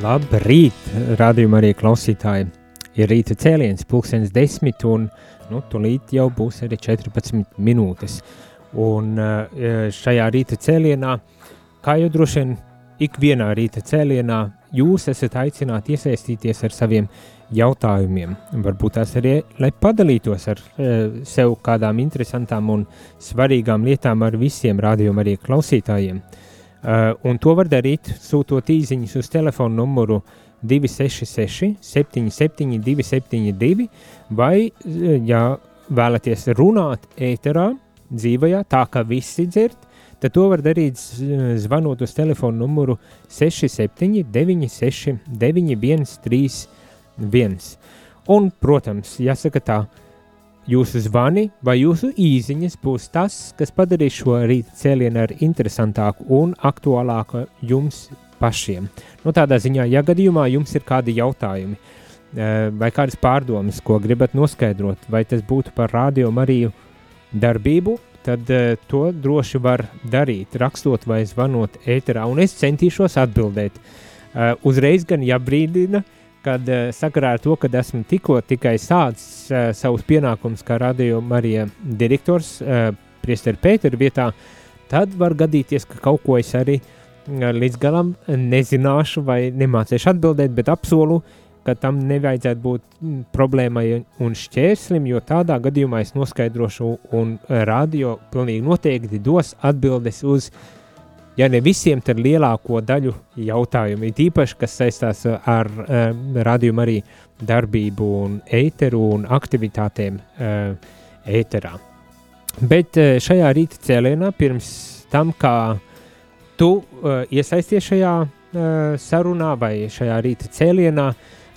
Labrīt, rādījumā arī klausītāji. Ir rīta cēliens, pulkstenis desmit un nu, tūlīt jau būs arī 14 minūtes. Un eh, šajā rīta cēlienā, kā jau droši vien ikvienā rīta cēlienā, jūs esat aicināti iesaistīties ar saviem jautājumiem. Varbūt tās arī, lai padalītos ar eh, sev kādām interesantām un svarīgām lietām ar visiem rādījuma arī klausītājiem. Uh, un to var darīt, sūtot īsiņus uz telefona numuru 266, 77, 272, vai, ja vēlaties runāt ēterā, dzīvajā, tā kā visi dzird, tad to var darīt zvanot uz telefona numuru 67, 96, 91, 31. Un, protams, jāsaka tā, jūsu zvani vai jūsu īsiņas būs tas, kas padarīs šo rīta cēlienu ar interesantāku un aktuālāku jums pašiem. Nu, tādā ziņā, ja gadījumā jums ir kādi jautājumi eh, vai kādas pārdomas, ko gribat noskaidrot, vai tas būtu par radio Mariju darbību, tad uh, to droši var darīt, rakstot vai zvanot ēterā, un es centīšos atbildēt. Uh, uzreiz gan jābrīdina, uh, kad uh, sakarā ar to, ka esmu tikko tikai sācis uh, savus pienākumus kā radio Marija direktors uh, priesteri Pētera vietā, tad var gadīties, ka kaut ko es arī uh, līdz galam nezināšu vai nemācīšu atbildēt, bet apsolu, ka tam nevajadzētu būt problēmai un šķērslim, jo tādā gadījumā es noskaidrošu un radio pilnīgi noteikti dos atbildes uz uh, ja ne visiem, tad lielāko daļu jautājumu, it īpaši, kas saistās ar um, radījumu arī darbību un ēteru un aktivitātēm uh, ēterā. Bet uh, šajā rīta cēlienā, pirms tam, kā tu uh, iesaisties šajā uh, sarunā vai šajā rīta cēlienā,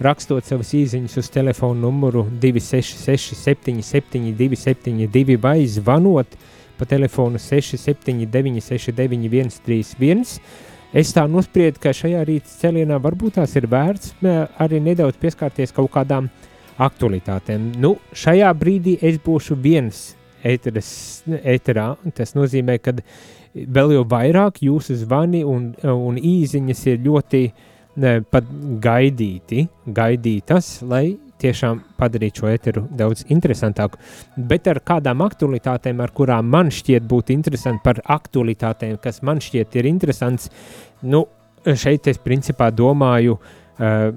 rakstot savus īsiņus uz telefonu numuru 266 77 272 vai zvanot uh, pa telefonu 679, 691, 131. Es tā nospriedu, ka šajā rīta cēlienā varbūt tās ir vērts arī nedaudz pieskarties kaut kādām aktualitātēm. Nu, šajā brīdī es būšu viens ēteres, ēterā. Tas nozīmē, ka vēl jau vairāk jūsu zvani un, un īziņas ir ļoti ne, gaidīti, gaidītas, lai tiešām padarīt šo eteru daudz interesantāku. Bet ar kādām aktualitātēm, ar kurām man šķiet būt interesanti, par aktualitātēm, kas man šķiet ir interesants, nu, šeit es principā domāju uh,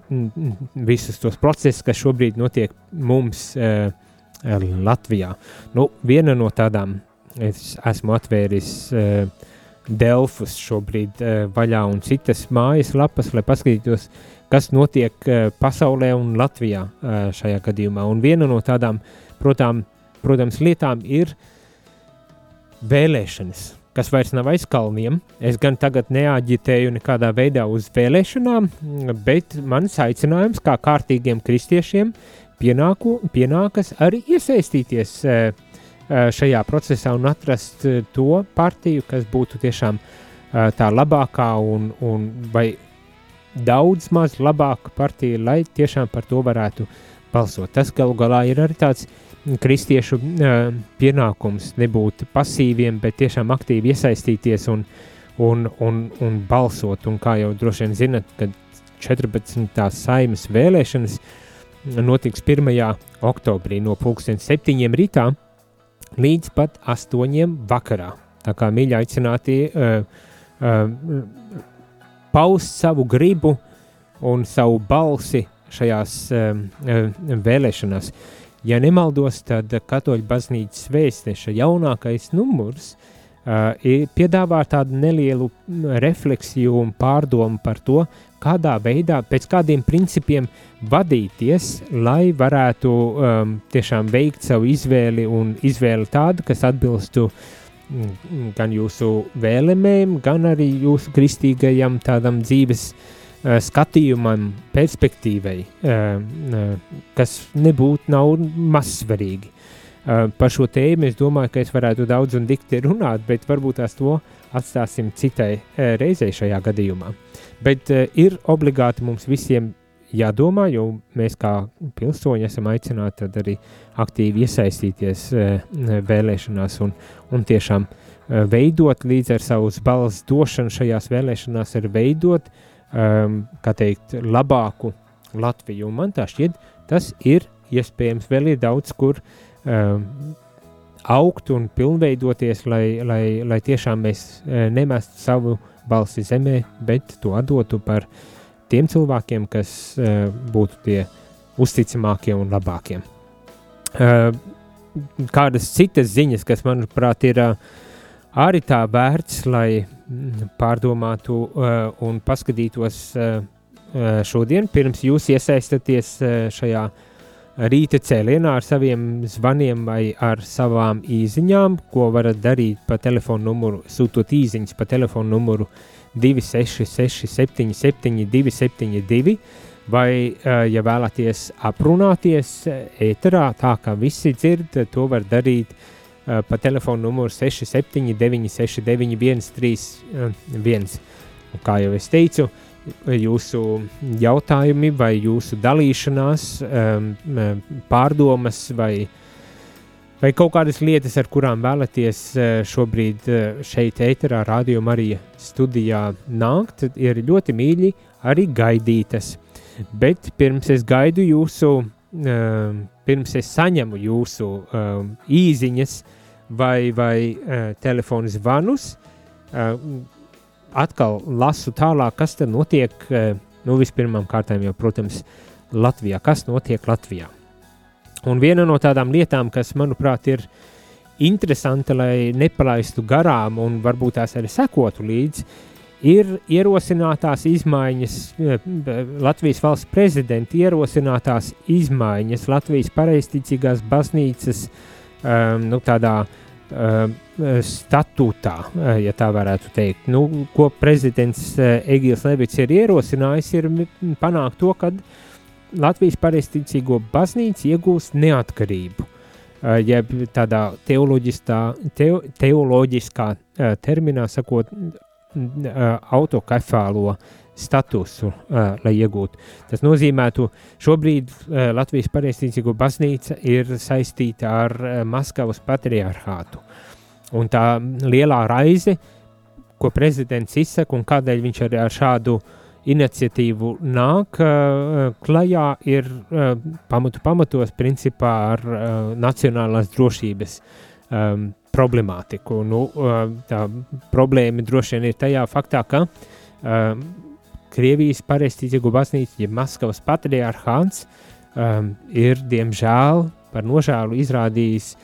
visus tos procesus, kas šobrīd notiek mums uh, Latvijā. Nu, viena no tādām, es esmu atvēris uh, Delfus šobrīd uh, vaļā un citas mājas lapas, lai paskatītos, uh, kas notiek uh, pasaulē un Latvijā uh, šajā gadījumā. Un viena no tādām, protām, protams, lietām ir vēlēšanas, kas vairs nav aiz kalniem. Es gan tagad neaģitēju nekādā veidā uz vēlēšanām, bet mans aicinājums kā kārtīgiem kristiešiem pienāku, pienākas arī iesaistīties uh, šajā procesā un atrast to partiju, kas būtu tiešām tā labākā un, un vai daudz maz labāka partija, lai tiešām par to varētu balsot. Tas galu galā ir arī tāds kristiešu uh, pienākums nebūt pasīviem, bet tiešām aktīvi iesaistīties un, un, un, un balsot. Un kā jau droši vien zinat, kad 14. saimas vēlēšanas notiks 1. oktobrī no pulksten 7. rītā līdz pat 8. vakarā. Tā kā mīļi aicināti uh, uh, paust savu gribu un savu balsi šajās um, vēlēšanās. Ja nemaldos, tad Katoļu baznīcas vēstneša jaunākais numurs piedāvā tādu nelielu refleksiju un pārdomu par to, kādā veidā, pēc kādiem principiem vadīties, lai varētu um, tiešām veikt savu izvēli un izvēli tādu, kas atbilstu mm, gan jūsu vēlēmēm, gan arī jūsu kristīgajam tādam dzīves uh, skatījumam, perspektīvai, uh, uh, kas nebūtu nav mazsvarīgi. Par šo tēmu es domāju, ka es varētu daudz un dikti runāt, bet varbūt tās to atstāsim citai reizei šajā gadījumā. Bet ir obligāti mums visiem jādomā, jo mēs kā pilsoņi esam aicināti arī aktīvi iesaistīties uh, vēlēšanās un, un tiešām uh, veidot līdz ar savus balss došanu šajās vēlēšanās, ir veidot, um, kā teikt, labāku Latviju. Un man tā šķiet, tas ir iespējams vēl ir daudz, kur uh, um, augt un pilnveidoties, lai, lai, lai tiešām mēs uh, nemestu savu balsi zemē, bet to atdotu par tiem cilvēkiem, kas uh, būtu tie uzticamākie un labākie. Uh, kādas citas ziņas, kas manuprāt ir uh, arī tā vērts, lai mm, pārdomātu uh, un paskatītos uh, šodien, pirms jūs iesaistaties uh, šajā rīta cēlienā ar saviem zvaniem vai ar savām īsiņām, ko varat darīt pa telefonu numuru, sūtot īsiņas pa telefonu numuru 266, 77, 272, vai, ja vēlaties aprunāties ēterā, tā kā visi dzird, to var darīt pa telefonu numuru 679, 691, 31. Un kā jau es teicu, jūsu jautājumi vai jūsu dalīšanās, pārdomas vai, vai kaut kādas lietas, ar kurām vēlaties uh, šobrīd uh, šeit, ēterā, radio Marija studijā nākt, ir ļoti mīļi arī gaidītas. Bet pirms es gaidu jūsu, uh, pirms es saņemu jūsu īziņas vai, vai telefonu zvanus, atkal lasu tālāk, kas tad notiek, nu, vispirmām kārtām jau, protams, Latvijā. Kas notiek Latvijā? Un viena no tādām lietām, kas, manuprāt, ir interesanta, lai nepalaistu garām un varbūt tās arī sekotu līdzi, ir ierosinātās izmaiņas, eh, Latvijas valsts prezidenta ierosinātās izmaiņas Latvijas pareizticīgās baznīcas um, nu, tādā uh, Uh, statūtā, uh, ja tā varētu teikt. Nu, ko prezidents uh, Egils Levits ir ierosinājis, ir panākt to, ka Latvijas pareizticīgo baznīca iegūst neatkarību. Jeb tādā teo, teoloģiskā terminā sakot, autokefālo statusu, uh, lai iegūtu. Tas nozīmētu, šobrīd uh, Latvijas pareizticīgo baznīca ir saistīta ar uh, Maskavas patriarchātu. Un tā lielā raize, ko prezidents izsaka un kādēļ viņš arī ar šādu iniciatīvu nāk uh, klajā, ir uh, pamatu pamatos principā ar uh, nacionālās drošības um, problemātiku. Nu, uh, tā problēma droši vien ir tajā faktā, ka uh, Krievijas pareizticīgo baznīca, ja Maskavas patriarchāns, um, ir diemžēl par nožēlu izrādījis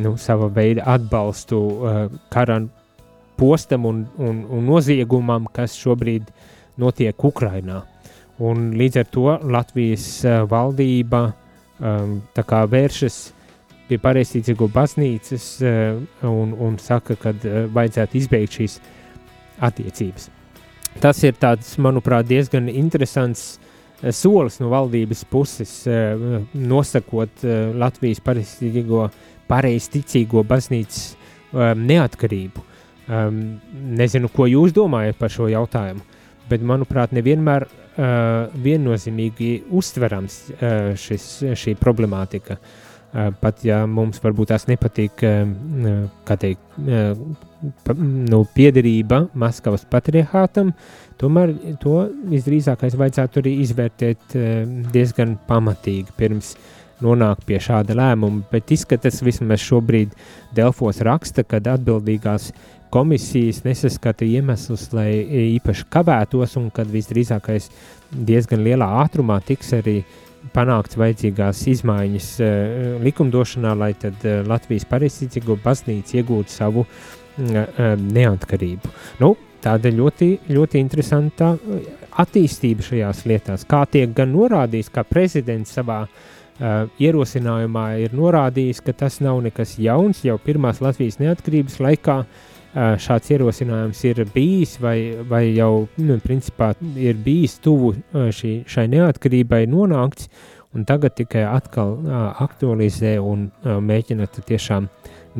nu, sava veida atbalstu uh, kara postam un, un, un noziegumam, kas šobrīd notiek Ukrainā. Un līdz ar to Latvijas uh, valdība um, vēršas pie pareizticīgo baznīcas uh, un, un saka, ka uh, vajadzētu izbeigt šīs attiecības. Tas ir tāds, manuprāt, diezgan interesants uh, solis no valdības puses, uh, nosakot uh, Latvijas pareizticīgo, pareizticīgo baznīcas um, neatkarību. Um, nezinu, ko jūs domājat par šo jautājumu, bet, manuprāt, nevienmēr uh, viennozīmīgi uztverams uh, šis, šī problemātika. Uh, pat ja mums varbūt tās nepatīk, kā teikt, nu, piederība Maskavas patriarchātam, tomēr to visdrīzākais vajadzētu arī izvērtēt diezgan pamatīgi pirms nonāk pie šāda lēmuma, bet izskatās vismaz šobrīd Delfos raksta, kad atbildīgās komisijas nesaskata iemeslus, lai īpaši kavētos un kad visdrīzākais diezgan lielā ātrumā tiks arī uh, panākts vajadzīgās izmaiņas uh, likumdošanā, lai tad uh, Latvijas pareizticīgo baznīca iegūtu savu neatkarību. Nu, tāda ļoti, ļoti interesanta attīstība šajās lietās, kā tiek gan norādīts, kā prezidents savā uh, ierosinājumā ir norādījis, ka tas nav nekas jauns, jau pirmās Latvijas neatkarības laikā uh, šāds ierosinājums ir bijis vai, vai jau, nu, principā ir bijis tuvu uh, šī, šai neatkarībai nonākts, un tagad tikai atkal uh, aktualizē un uh, mēģina tiešām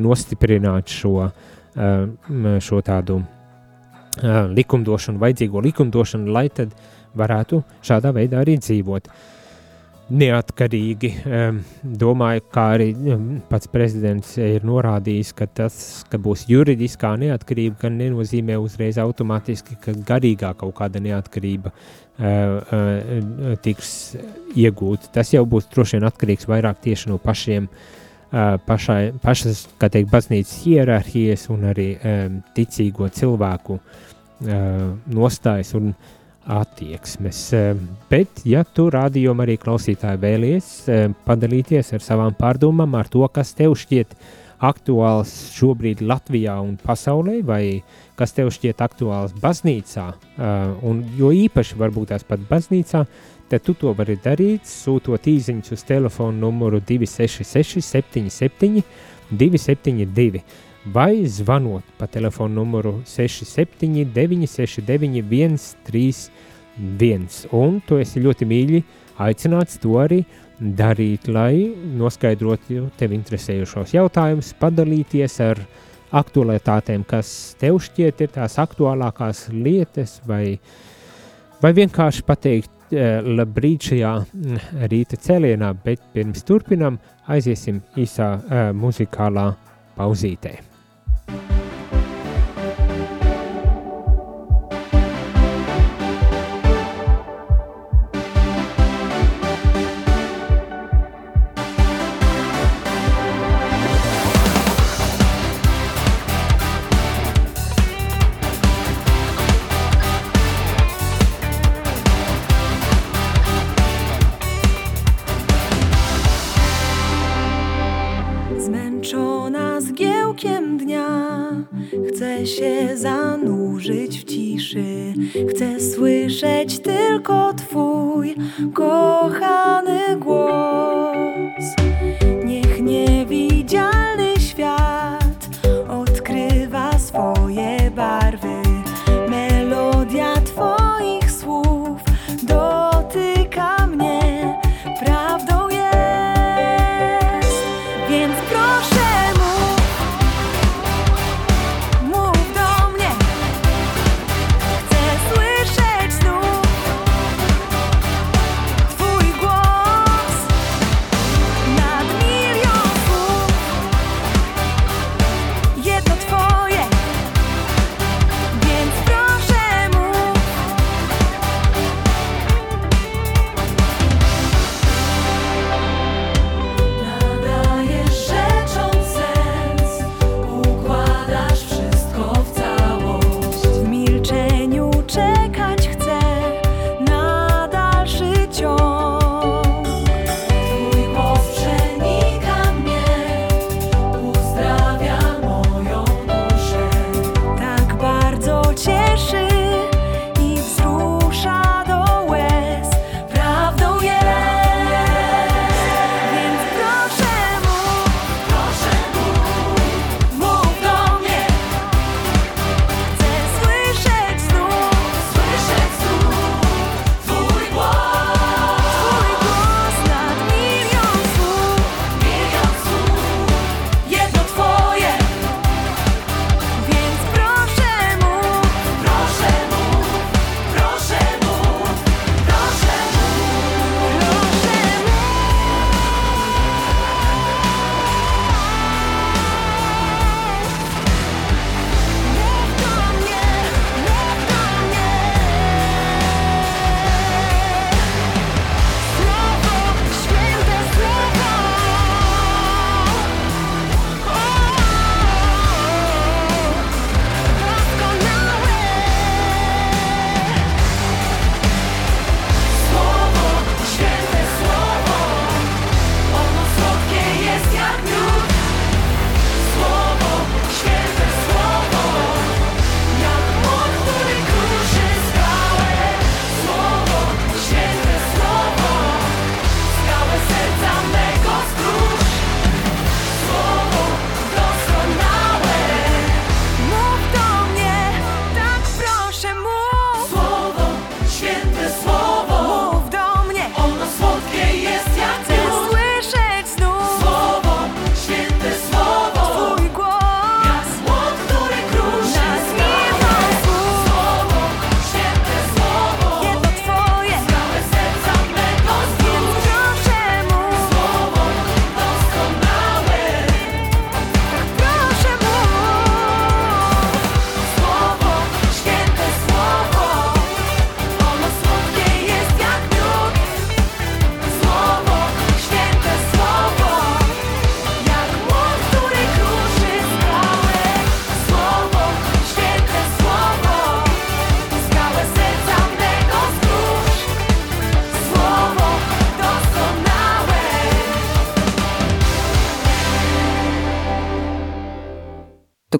nostiprināt šo, uh, šo tādu uh, likumdošanu, vajadzīgo likumdošanu, lai tad varētu šādā veidā arī dzīvot. Neatkarīgi domāju, kā arī pats prezidents ir norādījis, ka tas, ka būs juridiskā neatkarība, gan nenozīmē uzreiz automātiski, ka garīgā kaut kāda neatkarība uh, uh, tiks iegūta. Tas jau būs droši vien atkarīgs vairāk tieši no pašiem uh, pašai, pašas, kā teikt, baznīcas hierarhijas un arī um, ticīgo cilvēku uh, nostājas un uh, attieksmes. Bet, ja tu rādījumā arī klausītāji vēlies padalīties ar savām pārdomām, ar to, kas tev šķiet aktuāls šobrīd Latvijā un pasaulē, vai kas tev šķiet aktuāls baznīcā, un jo īpaši varbūt tās pat baznīcā, tad tu to vari darīt, sūtot īziņus uz telefonu numuru 266 77 272 vai zvanot pa telefonu numuru 679 691 131. Un tu esi ļoti mīļi aicināts to arī darīt, lai noskaidrotu tev interesējušos jautājumus, padalīties ar aktualitātēm, kas tev šķiet ir tās aktuālākās lietas, vai, vai vienkārši pateikt, eh, labrīt šajā rīta cēlienā, bet pirms turpinam aiziesim īsā uh, muzikālā pauzītē. Tu dnia. Chcę się zanurzyć w ciszy. Chcę słyszeć tylko Twój kochany głos.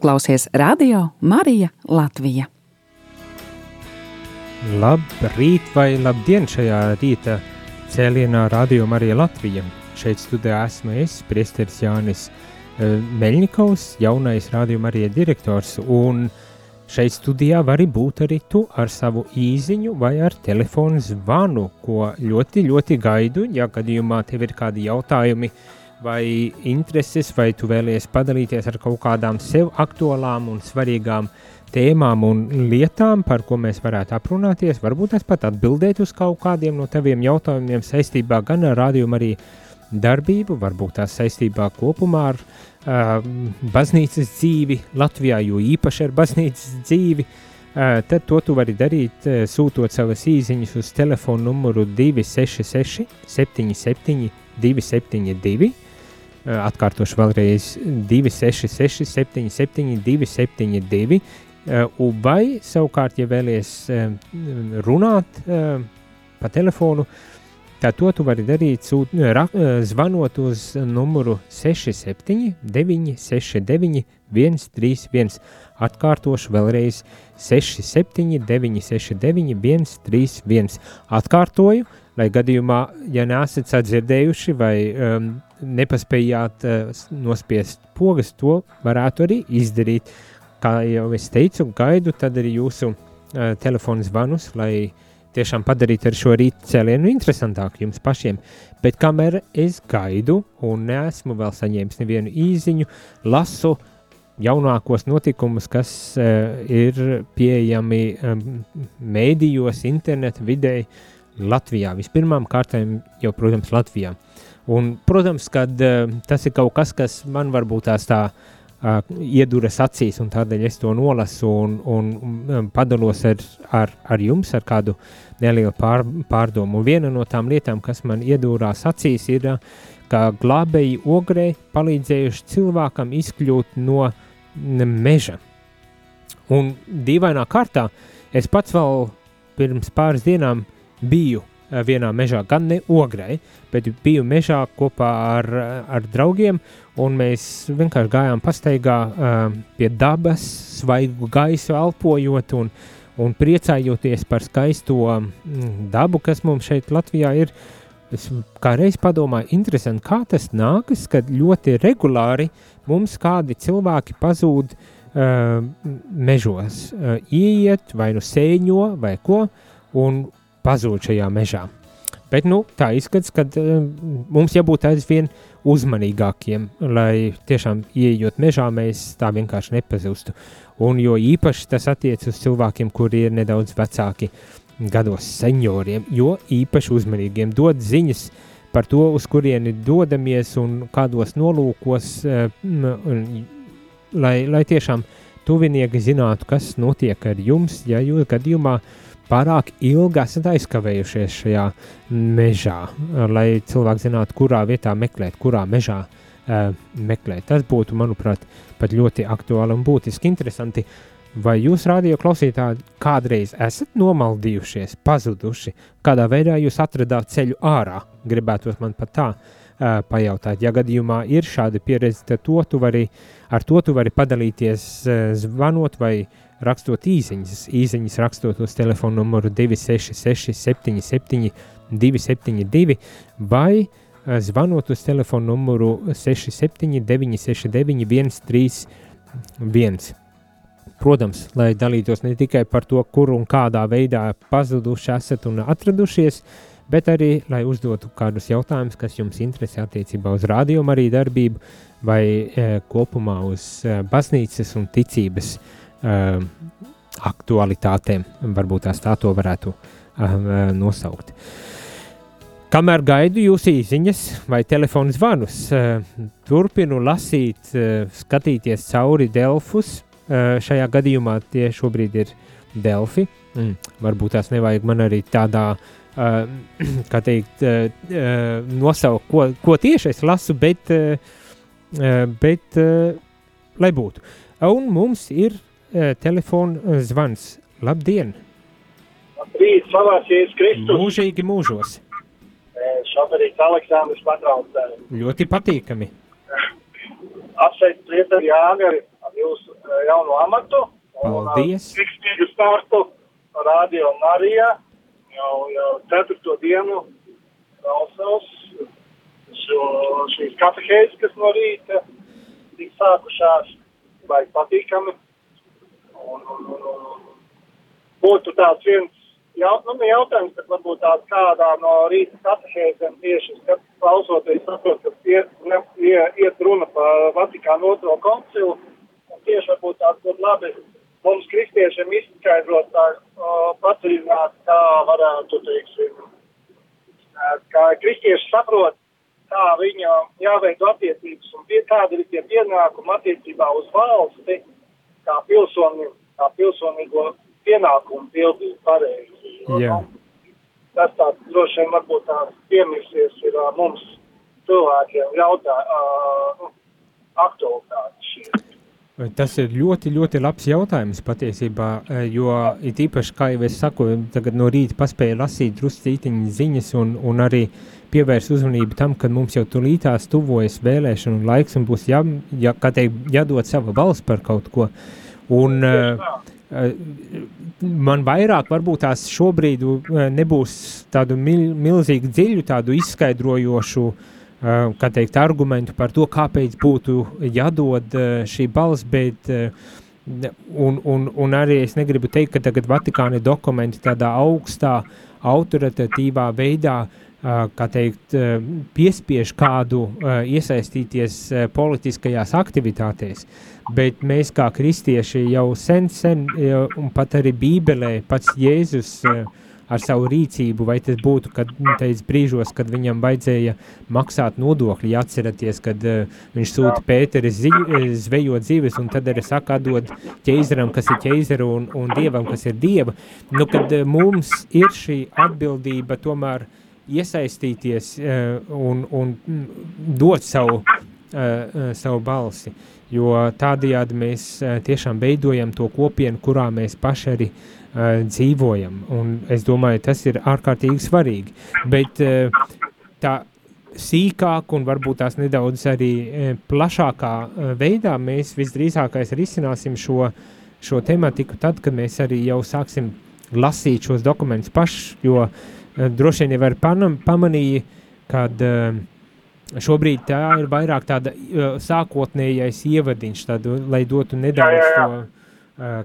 Klausies Radio Marija Latvija. Labrīt vai labdien šajā rīta cēlienā Radio Marija Latvija. Šeit studijā esmu es, priesteris Jānis eh, Meļņikovs, jaunais Radio Marija direktors, un šeit studijā vari būt arī tu ar savu īziņu vai ar telefonu zvanu, ko ļoti, ļoti gaidu, ja gadījumā tev ir kādi jautājumi vai intereses, vai tu vēlies padalīties ar kaut kādām sev aktuālām un svarīgām tēmām un lietām, par ko mēs varētu aprunāties, varbūt es pat atbildēt uz kaut kādiem no taviem jautājumiem saistībā gan ar rādījumu arī darbību, varbūt tās saistībā kopumā ar uh, baznīcas dzīvi Latvijā, jo īpaši ar baznīcas dzīvi, uh, tad to tu vari darīt, uh, sūtot savas īziņas uz telefonu numuru 266 77 272, uh, atkārtošu vēlreiz 266 77 272, uh, vai savukārt, ja vēlies uh, runāt uh, pa telefonu, Tad to tu vari darīt, sūt, ra, zvanot uz numuru 67, 969, 131. Atkārtošu vēlreiz 67, 969, 131. Atkārtoju, lai gadījumā, ja nesat sadzirdējuši vai um, nepaspējāt uh, nospiest pogas, to varētu arī izdarīt. Kā jau es teicu, gaidu tad arī jūsu uh, telefonu zvanus, lai uh, tiešām padarīt ar šo rītu cēlienu interesantāku jums pašiem. Bet kamēr es gaidu un neesmu vēl saņēmis nevienu īziņu, lasu jaunākos notikumus, kas uh, ir pieejami um, mēdījos, interneta vidē Latvijā. Vispirmām kārtām jau, protams, Latvijā. Un, protams, kad uh, tas ir kaut kas, kas man varbūt tās tā uh, ieduras acīs, un tādēļ es to nolasu un, un um, padalos ar, ar, ar jums, ar kādu uh, neliela pār, pārdomu. Un viena no tām lietām, kas man iedūrās acīs, ir, ka glābēji ogrē palīdzējuši cilvēkam izkļūt no meža. Un dīvainā kārtā es pats vēl pirms pāris dienām biju vienā mežā, gan ne ogrē, bet biju mežā kopā ar, ar draugiem, un mēs vienkārši gājām pastaigā uh, pie dabas, svaigu gaisu elpojot, un un priecājoties par skaisto mm, dabu, kas mums šeit Latvijā ir. Es kā reiz padomāju, interesanti, kā tas nākas, kad ļoti regulāri mums kādi cilvēki pazūd uh, mežos, uh, ieiet vai nu sēņo vai ko, un pazūd šajā mežā. Bet nu, tā izskatās, ka uh, mums jābūt aizvien uzmanīgākiem, lai tiešām ieejot mežā, mēs tā vienkārši nepazustu. Un jo īpaši tas attiecas uz cilvēkiem, kuri ir nedaudz vecāki gados, senioriem, jo īpaši uzmanīgiem dod ziņas par to, uz kurieni dodamies un kādos nolūkos, eh, lai, lai tiešām tuvinieki zinātu, kas notiek ar jums, ja jūs gadījumā pārāk ilgi esat aizkavējušies šajā mežā, lai cilvēki zinātu, kurā vietā meklēt, kurā mežā uh, meklēt. Tas būtu, manuprāt, pat ļoti aktuāli un būtiski interesanti. Vai jūs, radio klausītāji, kādreiz esat nomaldījušies, pazuduši, kādā veidā jūs atradāt ceļu ārā? Gribētos man pat tā uh, pajautāt. Ja gadījumā ir šāda pieredze, tad to tu vari, ar to tu vari padalīties, uh, zvanot vai rakstot īsiņas. Īsiņas rakstot uz telefonu numuru 266 77 272 vai uh, zvanot uz telefonu numuru 679, 669, 131. Protams, lai dalītos ne tikai par to, kur un kādā veidā pazuduši esat un atradušies, bet arī, lai uzdotu kādus jautājumus, kas jums interesē attiecībā uz rādījumu arī darbību vai e, kopumā uz e, baznīcas un ticības e, aktualitātēm. Varbūt tās tā to varētu e, nosaukt. Kamēr gaidu jūsu īsiņas vai telefonu zvanus, eh, turpinu lasīt, eh, skatīties cauri Delfus. Eh, šajā gadījumā tie šobrīd ir Delfi. Mm, varbūt tās nevajag man arī tādā, kā teikt, nosaukt, ko, ko tieši es lasu, bet, bet lai būtu. Un mums ir telefona zvans. Labdien! Labrīt, slavēts Jēzus Kristus! Mūžīgi mūžos! Šoferīts Aleksandrs patrauc. Ļoti patīkami. Apsveicu prieteri Jāni ar, jūsu jauno amatu. Paldies! Tikstīgu startu Radio Marijā jau, jau ceturto dienu klausos šo, šīs katehēzes, kas no rīta tik sākušās, vai patīkami. Un, un, un, un, būtu tāds viens jaut, nu, ne jautājums, bet varbūt tāds kādā no rīta katehēzēm tieši klausoties, saprot, ka iet, ne, ie- iet runa par Vatikānu otro koncilu. Un tieši varbūt tāds būtu labi mums kristiešiem izskaidrot tā uh, padziļināt, kā varētu, teiksim, uh, kā kristieši saprot, kā viņam jāveido attiecības un pie, kāda ir tie pienākumi attiecībā uz valsti, kā pilsoni, kā pilsonīgo pienākumu pildīt pareizi. Jā. nu, Tas tāds droši vien varbūt tās piemirsies ir uh, mums cilvēkiem jautā, uh, nu, aktualitāte šī. Tas ir ļoti, ļoti labs jautājums patiesībā, jo it īpaši, kā jau es saku, tagad no rīta paspēju lasīt druscītiņas ziņas un, un arī pievērst uzmanību tam, ka mums jau tulītās tuvojas vēlēšanu laiks un būs jā, jā, kā teikt, jādod sava balss par kaut ko. Un, uh, man vairāk varbūt tās šobrīd uh, nebūs tādu mil, milzīgu dziļu, tādu izskaidrojošu uh, kā teikt, argumentu par to, kāpēc būtu jādod uh, šī balss, bet un, un, un arī es negribu teikt, ka tagad Vatikāna dokumenti tādā augstā, autoritatīvā veidā uh, kā teikt, uh, piespiež kādu uh, iesaistīties uh, politiskajās aktivitātēs, bet mēs kā kristieši jau sen, sen, uh, un pat arī Bībelē pats Jēzus uh, ar savu rīcību, vai tas būtu, kad nu, teica brīžos, kad viņam vajadzēja maksāt nodokļi, atceraties, kad uh, viņš sūta Pēteri zi, zvejot zivis, un tad arī saka, dod ķeizaram, kas ir ķeizara, un, un dievam, kas ir dieva, nu, kad uh, mums ir šī atbildība tomēr iesaistīties uh, un, un dot savu, uh, uh, savu balsi, jo tādējādi mēs tiešām veidojam to kopienu, kurā mēs paši arī dzīvojam, un es domāju, tas ir ārkārtīgi svarīgi, bet tā sīkāk un varbūt tās nedaudz arī plašākā veidā mēs visdrīzākais risināsim šo, šo tematiku tad, kad mēs arī jau sāksim lasīt šos dokumentus paši, jo uh, droši vien jau panam, pamanīja, kad uh, šobrīd tā ir vairāk tāda uh, sākotnējais ievadiņš, tādu, lai dotu nedaudz Jā, jā, jā. to,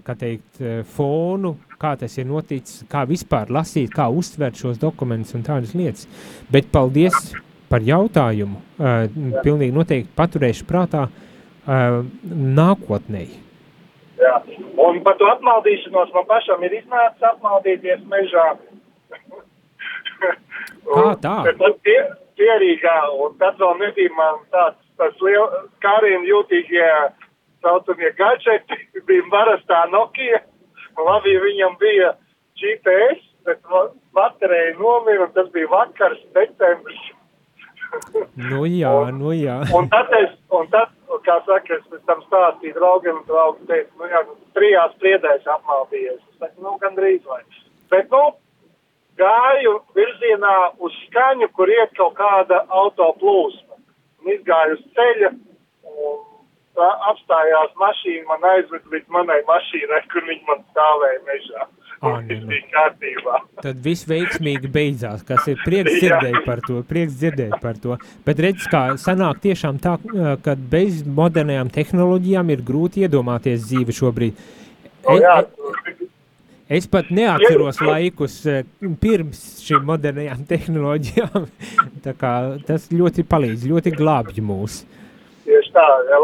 kā teikt, fonu, kā tas ir noticis, kā vispār lasīt, kā uztvert šos dokumentus un tādas lietas. Bet paldies par jautājumu. Pilnīgi noteikti paturēšu prātā uh, nākotnē. Jā. Un par to apmaldīšanos man pašam ir iznācis apmaldīties mežā. Kā tā? Bet tad tie, pierīgā, un tad vēl nebija man tāds, tas liel, kāriem jūtīgie saucamie gadžeti, bija parastā Nokia, un labi, viņam bija GPS, bet baterija nomira, un tas bija vakars, decembris. Nu jā, nu jā. Un tad es, un tad, kā saka, es pēc tam stāstīju draugiem, un draugi teica, nu jā, trijās priedēs apmaldījies. Es saku, nu, gandrīz vai. Bet, nu, gāju virzienā uz skaņu, kur iet kaut kāda autoplūsma. Un izgāju uz ceļa, un tā apstājās mašīna, man aizved līdz manai mašīnai, kur viņi man stāvēja mežā. Viss nu. Tad viss veiksmīgi beidzās, kas ir prieks dzirdēt par to, prieks dzirdēt par to. Bet redz, kā sanāk tiešām tā, ka bez modernajām tehnoloģijām ir grūti iedomāties dzīvi šobrīd. O, E- jā, e- Es pat neatceros laikus eh, pirms šīm modernajām tehnoloģijām. Tas ļoti palīdz, ļoti glābj mūs. tieši tā, ja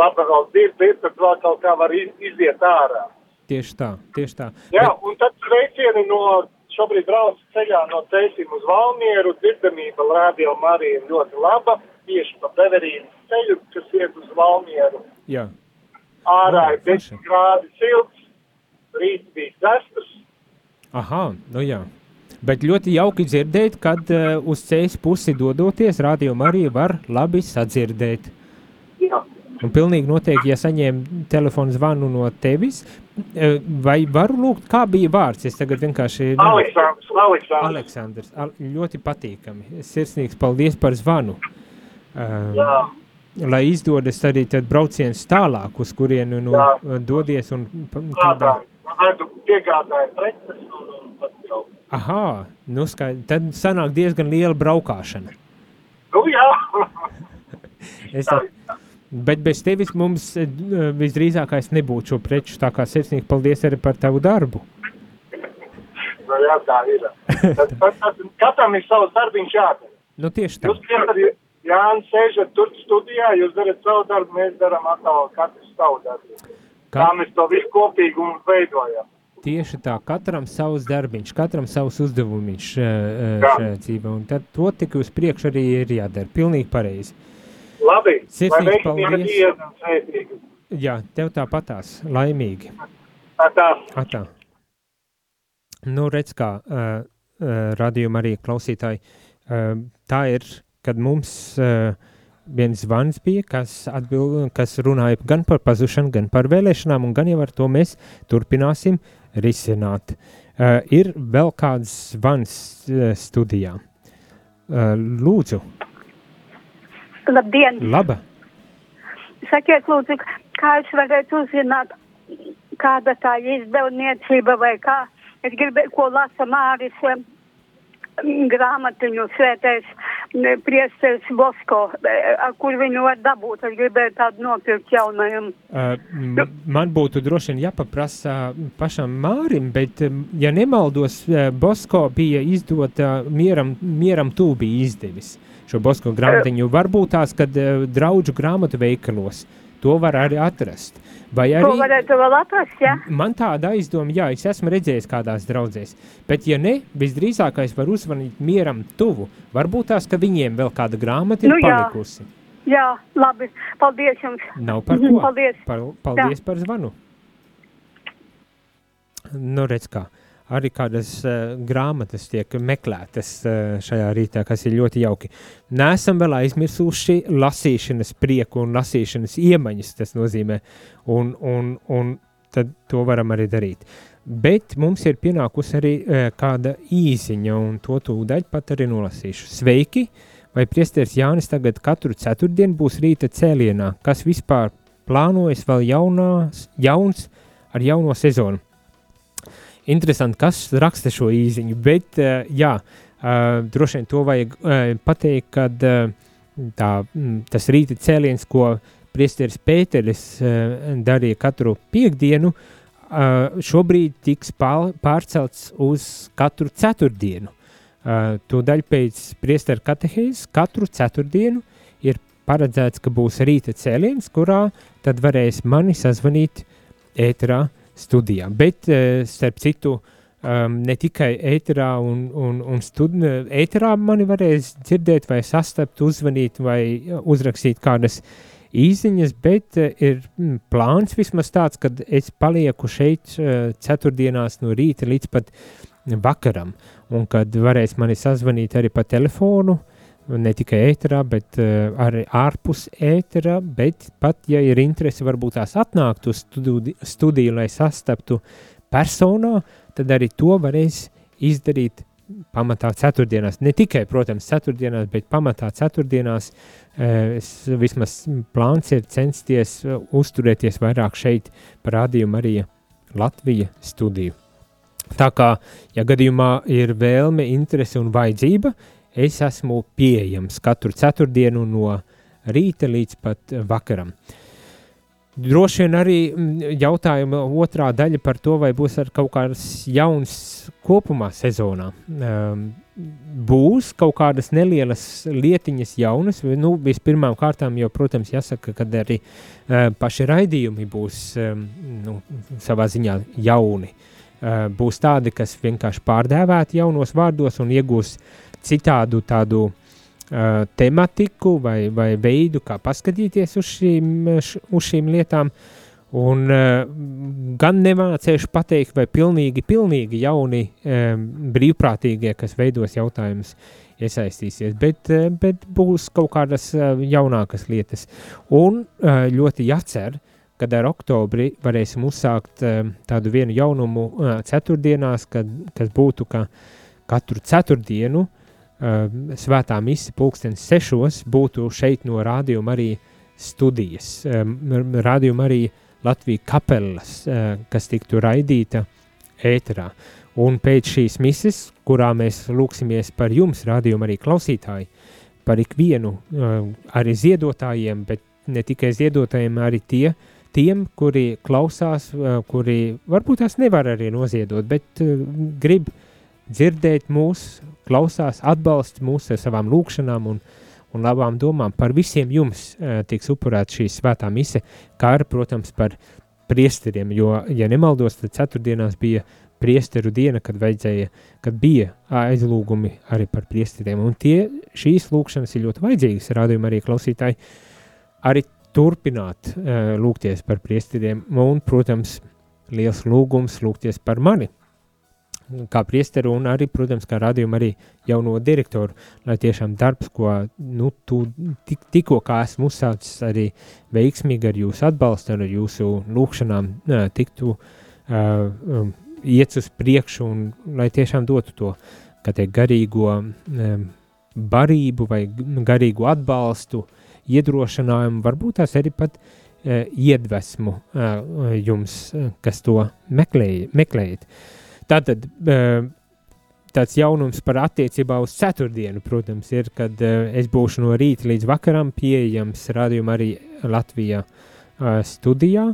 dzird, dzird, tad vēl kaut kā var iz, iziet ārā. Tieši tā, tieši tā. Jā, un tad sveicieni no šobrīd brauc ceļā no Cēsīm uz Valmieru. Dzirdamība rādio Marija ir ļoti laba. Tieši pa Beverīnas ceļu, kas iet uz Valmieru. Jā, Ārā ir 10 forši. grādi silts, rīts bija zestas. Aha, nu jā. Bet ļoti jauki dzirdēt, kad uh, uz ceļa pusi dodoties, rādījumā arī var labi sadzirdēt. Jā. Un pilnīgi noteikti, ja saņēmu telefonu zvanu no tevis, eh, vai varu lūgt, kā bija vārds? Es tagad vienkārši... Aleksandrs, Aleksandrs. Aleksandrs, al ļoti patīkami. Sirsnīgs paldies par zvanu. Uh, Jā. lai izdodas arī tad brauciens tālāk, uz kurienu nu, Jā. dodies un pa- Tādā, vedu piegādāju preces un, un pat jau. Aha, nu skaidrs, tad sanāk diezgan liela braukāšana. Nu jā, Es tā, bet bez tevis mums eh, visdrīzākais nebūtu šo preču, tā kā sirsnīgi paldies arī par tavu darbu. nu jā, tā ir. Tad, tad, tad, katram ir savs darbiņš jādara. Nu tieši tā. Jūs piesat, Jānis sēžat tur studijā, jūs darat savu darbu, mēs darām atkal katrs savu darbu. Ka- Tā mēs to visu kopīgi un veidojam. Tieši tā, katram savs darbiņš, katram savs uzdevumiņš Jā. šajā dzīvē, un tad to tik uz priekšu arī ir jādara. Pilnīgi pareizi. Labi, Sirsnīgs paldies. Jā, tev tāpatās, laimīgi. Tā. Atā. Nu, redz, kā uh, uh, radījuma arī klausītāji, uh, tā ir, kad mums uh, viens zvans bija, kas, atbild, kas runāja gan par pazušanu, gan par vēlēšanām, un gan jau ar to mēs turpināsim risināt. Uh, ir vēl kāds zvans uh, studijā. Uh, lūdzu, Labdien! laba. Sakiet, lūdzu, kā es varētu uzzināt, kāda tā izdevniecība vai kā? Es gribēju, ko lasa Māris em, grāmatiņu svētais priesteris Bosko, e, kur viņu var dabūt. Es gribēju tādu nopirkt jaunajam. Uh, m- man būtu droši vien jāpaprasa pašam Mārim, bet, ja nemaldos, uh, Bosko bija izdota mieram, mieram tū bija izdevis šo Bosko grāmatiņu. Varbūt tās, kad uh, draudžu grāmatu veikalos to var arī atrast. Vai arī varētu vēl atrast, ja? man tāda aizdoma, jā, es esmu redzējis kādās draudzēs, bet ja ne, visdrīzākais var uzvanīt mieram tuvu. Varbūt tās, ka viņiem vēl kāda grāmata ir Nu jā. palikusi. Jā, labi. Paldies jums. Nav par Mhm, ko. Paldies. Par, paldies par zvanu. Nu, redz kā. Arī kādas uh, grāmatas tiek meklētas uh, šajā rītā, kas ir ļoti jauki. Nesam vēl aizmirsuši lasīšanas prieku un lasīšanas iemaņas, tas nozīmē, un, un, un tad to varam arī darīt. Bet mums ir pienākusi arī uh, kāda īsiņa, un to tūdaļ pat arī nolasīšu. Sveiki! Vai priesteris Jānis tagad katru ceturtdienu būs rīta cēlienā? Kas vispār plānojas vēl jaunās, jauns ar jauno sezonu? Interesanti, kas raksta šo īziņu, bet uh, jā, uh, droši vien to vajag uh, pateikt, kad uh, tā, mm, tas rīta cēliens, ko priesteris Pēteris uh, darīja katru piekdienu, uh, šobrīd tiks pār, pārcelts uz katru ceturtdienu. Uh, Tūdaļ pēc priestera katehēzes katru ceturtdienu ir paredzēts, ka būs rīta cēliens, kurā tad varēs mani sazvanīt ēterā studijā. Bet, uh, starp citu, um, ne tikai ēterā un, un, un studi, ēterā mani varēs dzirdēt vai sastapt, uzvanīt vai uh, uzrakstīt kādas īziņas, bet uh, ir mm, plāns vismaz tāds, kad es palieku šeit uh, ceturtdienās no rīta līdz pat vakaram, un kad varēs mani sazvanīt arī pa telefonu, ne tikai ēterā, bet uh, arī ārpus ēterā, bet pat, ja ir interese, varbūt tās atnākt uz studi studiju, lai sastaptu personā, tad arī to varēs izdarīt pamatā ceturtdienās. Ne tikai, protams, ceturtdienās, bet pamatā ceturtdienās eh, es, vismaz plāns ir censties eh, uzturēties vairāk šeit par rādījumu arī Latvija studiju. Tā kā, ja gadījumā ir vēlme, interese un vajadzība, es esmu pieejams katru ceturtdienu no rīta līdz pat vakaram. Droši vien arī mm, jautājuma otrā daļa par to, vai būs kaut kāds jauns kopumā sezonā. Um, būs kaut kādas nelielas lietiņas jaunas, nu, vispirmām kārtām jau, protams, jāsaka, ka arī uh, paši raidījumi būs um, nu, savā ziņā jauni. Uh, būs tādi, kas vienkārši pārdēvēti jaunos vārdos un iegūs citādu tādu uh, tematiku vai, vai veidu, kā paskatīties uz šīm, š, uz šīm lietām. Un uh, gan nemācēšu pateikt, vai pilnīgi, pilnīgi jauni um, brīvprātīgie, kas veidos jautājumus, iesaistīsies, bet, uh, bet būs kaut kādas uh, jaunākas lietas. Un uh, ļoti jācer, kad ar oktobri varēsim uzsākt uh, tādu vienu jaunumu uh, ceturtdienās, kad, kas būtu ka katru ceturtdienu uh, svētā mise pulkstenis sešos būtu šeit no rādījuma arī studijas, rādījuma arī Latvijas kapelas, kas tiktu raidīta ēterā. Un pēc šīs mises, kurā mēs lūksimies par jums, rādījuma arī klausītāji, par ikvienu, arī ziedotājiem, bet ne tikai ziedotājiem, arī tie, tiem, kuri klausās, kuri varbūt tās nevar arī noziedot, bet grib dzirdēt mūs, klausās, atbalsta mūs ar savām lūkšanām un, un labām domām. Par visiem jums uh, tiks upurēta šī svētā mise, kā arī, protams, par priesteriem, jo, ja nemaldos, tad ceturtdienās bija priesteru diena, kad vajadzēja, kad bija aizlūgumi arī par priesteriem, un tie, šīs lūkšanas ir ļoti vajadzīgas, rādījumi arī klausītāji, arī turpināt uh, lūgties par priesteriem, un, protams, liels lūgums lūgties par mani, kā priesteru un arī, protams, kā radījumu arī jauno direktoru, lai tiešām darbs, ko, nu, tu tik, tikko kā esmu uzsācis arī veiksmīgi ar jūsu atbalstu, ar jūsu lūkšanām, tiktu uh, iet uz priekšu un lai tiešām dotu to, kā teikt, garīgo um, barību vai garīgu atbalstu, iedrošinājumu, varbūt tās arī pat uh, iedvesmu uh, jums, kas to meklēj, meklējat. Tātad tāds jaunums par attiecībā uz ceturtdienu, protams, ir, kad es būšu no rīta līdz vakaram pieejams rādījumā arī Latvijā studijā,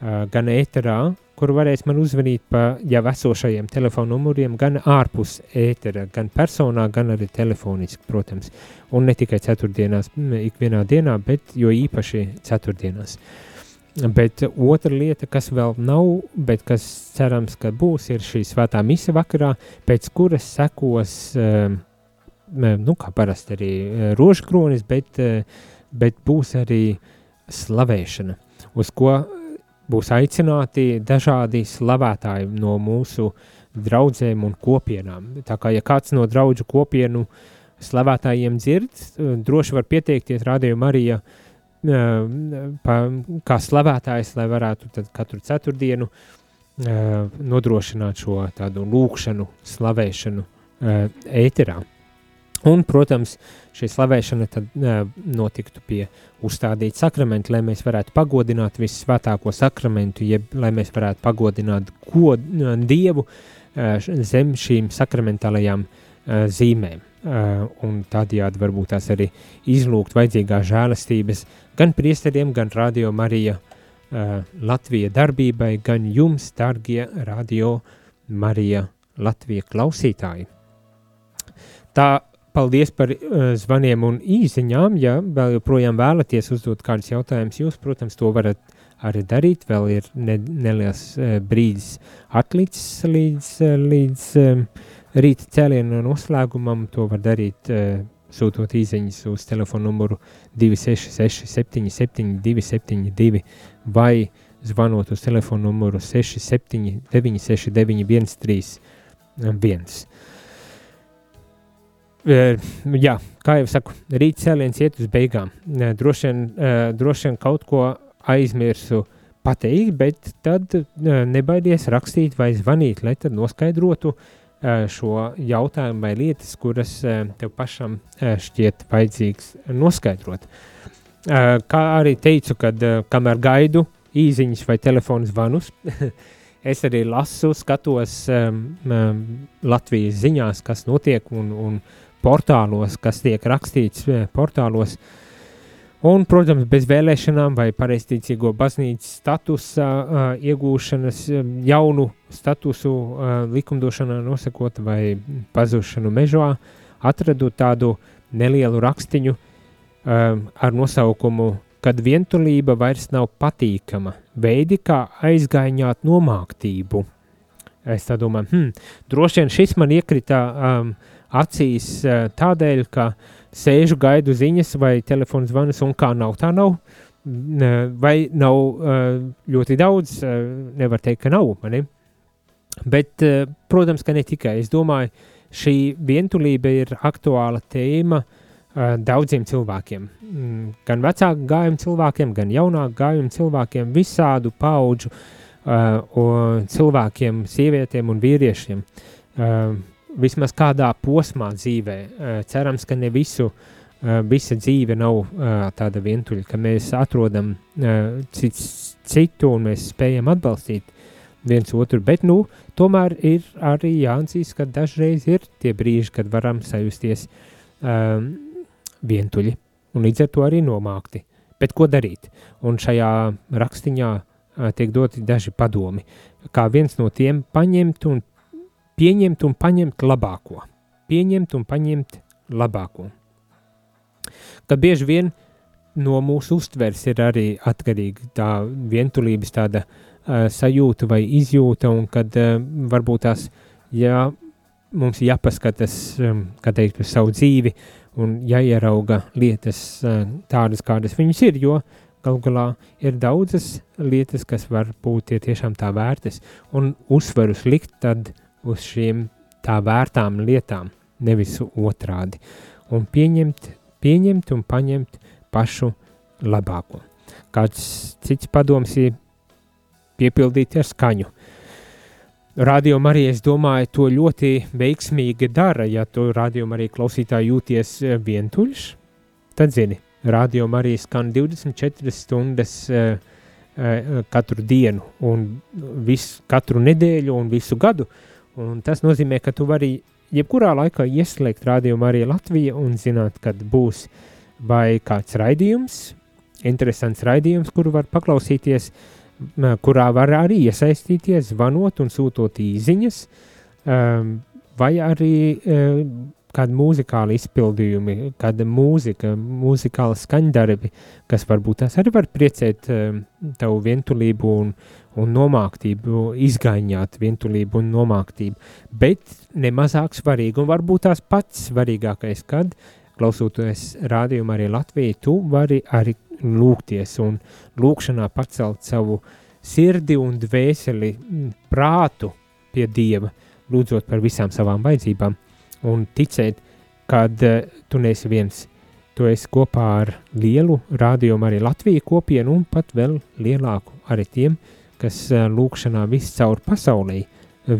gan ēterā, kur varēs man uzvanīt pa jau esošajiem telefonu numuriem, gan ārpus ētera, gan personā, gan arī telefoniski, protams. Un ne tikai ceturtdienās, ikvienā dienā, bet jo īpaši ceturtdienās. Uh, Bet otra lieta, kas vēl nav, bet kas cerams, ka būs, ir šī svētā mise vakarā, pēc kuras sekos, um, nu, kā parasti arī uh, rožkronis, bet, uh, bet būs arī slavēšana, uz ko būs aicināti dažādi slavētāji no mūsu draudzēm un kopienām. Tā kā, ja kāds no draudžu kopienu slavētājiem dzird, uh, droši var pieteikties Radio Marija uh, kā slavētājs, lai varētu katru ceturtdienu nodrošināt šo tādu lūkšanu, slavēšanu ēterā. Un, protams, šī slavēšana tad notiktu pie uzstādīta sakramenta, lai mēs varētu pagodināt visvētāko sakramentu, jeb lai mēs varētu pagodināt god, Dievu zem šīm sakramentālajām zīmēm. Un tādējādi varbūt tās arī izlūgt vajadzīgās žēlastības gan priesteriem, gan radio Marija uh, Latvija darbībai, gan jums, dargie radio Marija Latvija klausītāji. Tā paldies par uh, zvaniem un īsiņām, ja vēl joprojām vēlaties uzdot kādus jautājumus, jūs, protams, to varat arī darīt, vēl ir ne, neliels uh, brīdis atlicis līdz, līdz um, rīta cēlienu noslēgumam, to var darīt uh, sūtot īsiņas uz telefona numuru 266, 77, 272 vai zvanot uz telefona numuru 67, 969, 131. Jā, kā jau saku, rīt cēliens iet uz beigām. Droši vien, droši vien kaut ko aizmirsu pateikt, bet tad nebaidies rakstīt vai zvanīt, lai tad noskaidrotu, uh, šo jautājumu vai lietas, kuras tev pašam šķiet vajadzīgs noskaidrot. Kā arī teicu, kad kamēr gaidu īziņas vai telefonu zvanus, es arī lasu, skatos Latvijas ziņās, kas notiek un, un portālos, kas tiek rakstīts portālos, uh, Un, protams, bez vēlēšanām vai pareizticīgo baznīcas statusa uh, iegūšanas, jaunu statusu uh, likumdošanā nosakot vai pazušanu mežā, atradu tādu nelielu rakstiņu uh, ar nosaukumu, kad vientulība vairs nav patīkama, veidi kā aizgaiņāt nomāktību. Es tā domāju, hmm, droši vien šis man iekrita um, acīs uh, tādēļ, ka uh, sēžu, gaidu ziņas vai telefonu zvanus, un kā nav, tā nav. Vai nav ļoti daudz, nevar teikt, ka nav. Mani? Bet, protams, ka ne tikai. Es domāju, šī vientulība ir aktuāla tēma daudziem cilvēkiem. Gan vecāku gājumu cilvēkiem, gan jaunāku gājumu cilvēkiem, visādu paudžu cilvēkiem, sievietēm un vīriešiem vismaz kādā posmā dzīvē. Cerams, ka ne visu uh, visa dzīve nav uh, tāda vientuļa, ka mēs atrodam cits, citu un mēs spējam atbalstīt viens otru, bet nu, tomēr ir arī jāatzīst, ka dažreiz ir tie brīži, kad varam sajusties um, vientuļi un līdz ar to arī nomākti. Bet ko darīt? Un šajā rakstiņā uh, tiek doti daži padomi, kā viens no tiem paņemt un pieņemt un paņemt labāko. Pieņemt un paņemt labāko. Ka bieži vien no mūsu uztveres ir arī atkarīga tā vientulības tāda uh, sajūta vai izjūta, un kad uh, varbūt tās, ja mums jāpaskatās, um, kā teikt, par savu dzīvi, un jāierauga lietas uh, tādas, kādas viņas ir, jo galu galā ir daudzas lietas, kas var būt tiešām tā vērtas, un uzsverus likt tad uz šīm tā vērtām lietām, nevis otrādi, un pieņemt, pieņemt un paņemt pašu labāko. Kāds cits padoms ir piepildīt ar skaņu. Radio arī, es domāju, to ļoti veiksmīgi dara. Ja tu radio arī klausītāji jūties vientuļš, tad zini, radio arī skan 24 stundas uh, uh, katru dienu un visu, katru nedēļu un visu gadu. Un tas nozīmē, ka tu vari jebkurā laikā ieslēgt radio arī Latviju un zināt, kad būs vai kāds raidījums, interesants raidījums, kuru var paklausīties, kurā var arī iesaistīties, zvanot un sūtot īziņas, um, vai arī um, kādi mūzikāli izpildījumi, kāda mūzika, mūzikāla skaņdarbi, kas varbūt tās arī var priecēt um, tavu vientulību un, un nomāktību, izgaņāt vientulību un nomāktību, bet nemazāk svarīgi un varbūt tās pats svarīgākais, kad klausoties rādījumu arī Latviju, tu vari arī lūgties un lūkšanā pacelt savu sirdi un dvēseli, prātu pie Dieva, lūdzot par visām savām vajadzībām un ticēt, kad uh, tu neesi viens. Tu esi kopā ar lielu rādījumu arī Latviju kopienu un pat vēl lielāku arī tiem, kas uh, lūkšanā viscaur pasaulē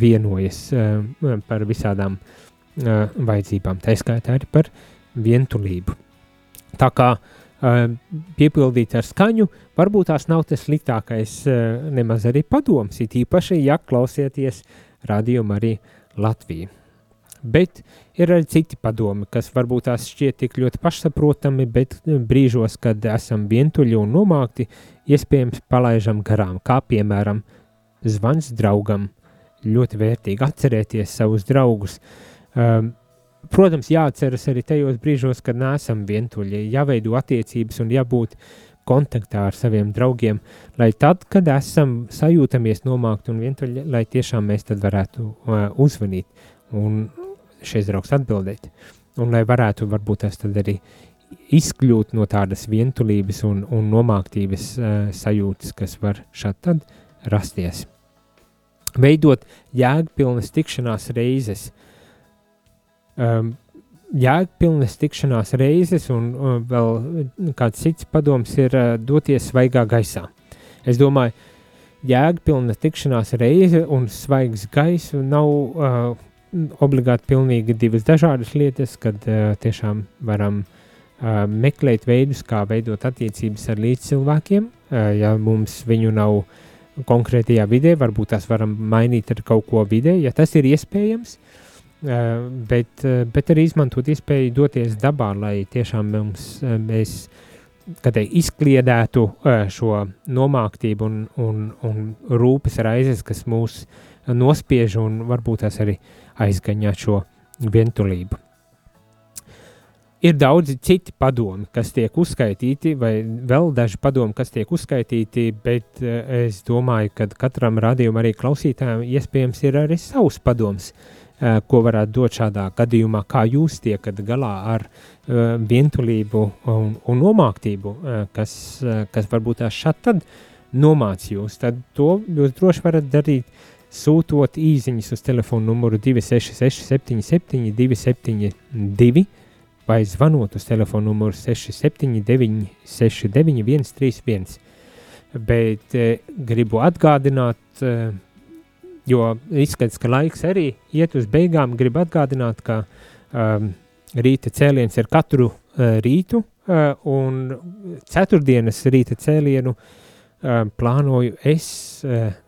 vienojas uh, par visādām vajadzībām, tā skaitā arī par vientulību. Tā kā piepildīt ar skaņu, varbūt tās nav tas sliktākais nemaz arī padoms, it īpaši, ja klausieties radiomu arī Latviju. Bet ir arī citi padomi, kas varbūt tās šķiet tik ļoti pašsaprotami, bet brīžos, kad esam vientuļi un nomākti, iespējams palaižam garām, kā piemēram zvans draugam, ļoti vērtīgi atcerēties savus draugus, um, Protams, jāatceras arī tajos brīžos, kad neesam vientuļi, jāveido attiecības un jābūt kontaktā ar saviem draugiem, lai tad, kad esam sajūtamies nomākti un vientuļi, lai tiešām mēs tad varētu uh, uzvanīt un šis draugs atbildēt. Un lai varētu varbūt tas tad arī izkļūt no tādas vientulības un, un nomāktības uh, sajūtas, kas var šādi tad rasties. Veidot jēgpilnas tikšanās reizes, um, jēgpilnas tikšanās reizes, un uh, vēl kāds cits padoms ir uh, doties svaigā gaisā. Es domāju, jēgpilna tikšanās reize un svaigs gaiss nav uh, obligāti pilnīgi divas dažādas lietas, kad uh, tiešām varam uh, meklēt veidus, kā veidot attiecības ar līdzcilvēkiem, uh, ja mums viņu nav konkrētajā vidē, varbūt tās varam mainīt ar kaut ko vidē, ja tas ir iespējams, uh, bet, bet arī izmantot iespēju doties dabā, lai tiešām mums, mēs te, izkliedētu šo nomāktību un, un, un rūpes raizes, kas mūs nospiež un varbūt tās arī aizgaņā šo vientulību. Ir daudzi citi padomi, kas tiek uzskaitīti, vai vēl daži padomi, kas tiek uzskaitīti, bet es domāju, ka katram radījumam arī klausītājam iespējams ir arī savs padoms, Eh, ko varētu dot šādā gadījumā, kā jūs tiekat galā ar uh, vientulību un, un nomāktību, kas, kas varbūt tās šādi nomāc jūs, tad to jūs droši varat darīt, sūtot īziņas uz telefonu numuru 266 77 272 vai zvanot uz telefonu numuru 679 69 131. Bet eh, gribu atgādināt, eh, jo izskatās, ka laiks arī iet uz beigām. Gribu atgādināt, ka um, rīta cēliens ir katru rītu, un ceturtdienas rīta cēlienu plānoju es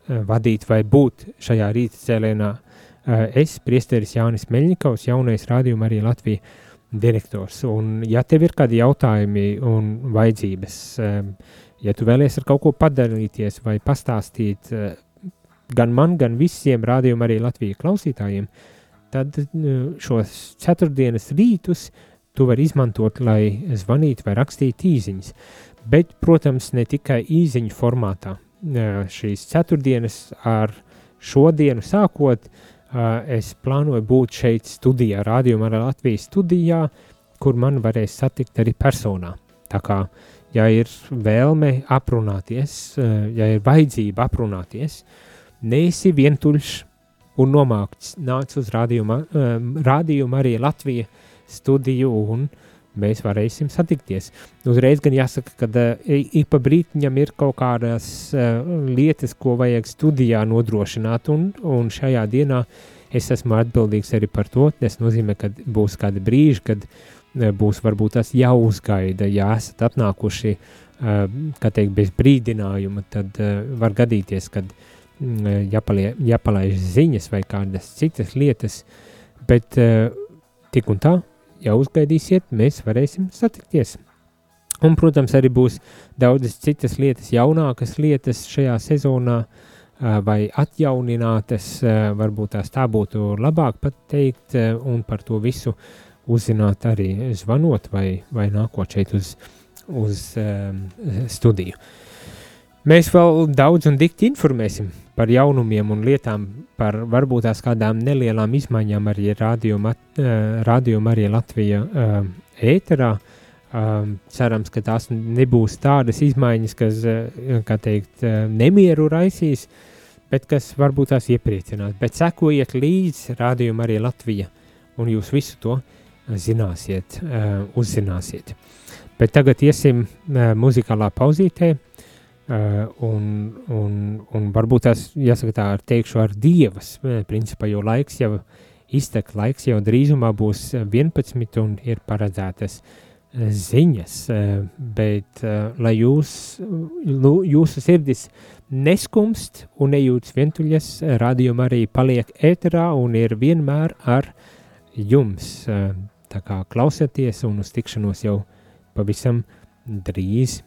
vadīt vai būt šajā rīta cēlienā. Es, priesteris Jānis Meļņikovs, jaunais rādījuma arī Latvija direktors. Un ja tev ir kādi jautājumi un vajadzības, ja tu vēlies ar kaut ko padalīties vai pastāstīt gan man, gan visiem rādījuma arī Latvijas klausītājiem, tad šos ceturtdienas rītus tu vari izmantot, lai zvanītu vai rakstītu īziņas. Bet, protams, ne tikai īziņu formātā. Šīs ceturtdienas ar šodienu sākot, es plānoju būt šeit studijā, rādījumā ar Latvijas studijā, kur man varēs satikt arī personā. Tā kā, ja ir vēlme aprunāties, ja ir vajadzība aprunāties, neesi vientuļš un nomākts, nāc uz rādījumu, rādījumu arī Latvija studiju un mēs varēsim satikties. Uzreiz gan jāsaka, ka uh, ik pa brītiņam ir kaut kādas uh, lietas, ko vajag studijā nodrošināt, un, un šajā dienā es esmu atbildīgs arī par to. Tas nozīmē, ka būs kādi brīži, kad uh, būs varbūt tas jāuzgaida, ja esat atnākuši, uh, kā teikt, bez brīdinājuma, tad uh, var gadīties, kad uh, jāpalie, jāpalaiž ziņas vai kādas citas lietas, bet uh, tik un tā ja uzgaidīsiet, mēs varēsim satikties. Un, protams, arī būs daudzas citas lietas, jaunākas lietas šajā sezonā, vai atjauninātas, varbūt tās tā būtu labāk pateikt, un par to visu uzzināt arī zvanot vai, vai nākot šeit uz, uz um, studiju. Mēs vēl daudz un dikti informēsim par jaunumiem un lietām, par varbūt tās kādām nelielām izmaiņām arī rādījuma, uh, rādījuma arī Latvija uh, ēterā. Um, cerams, ka tās nebūs tādas izmaiņas, kas, kā teikt, nemieru raisīs, bet kas varbūt tās iepriecinās. Bet sekojiet līdzi rādījuma arī Latvija, un jūs visu to zināsiet, uzzināsiet. Bet tagad iesim muzikālā pauzītē, uh, un, un, un varbūt tas jāsaka tā, ar teikšu ar dievas, principā, jo laiks jau iztek, laiks jau drīzumā būs 11 un ir paredzētas ziņas, bet lai jūs, jūsu sirdis neskumst un nejūtas vientuļas, rādījuma arī paliek ēterā un ir vienmēr ar jums. Tā kā klausieties un uz tikšanos jau pavisam drīz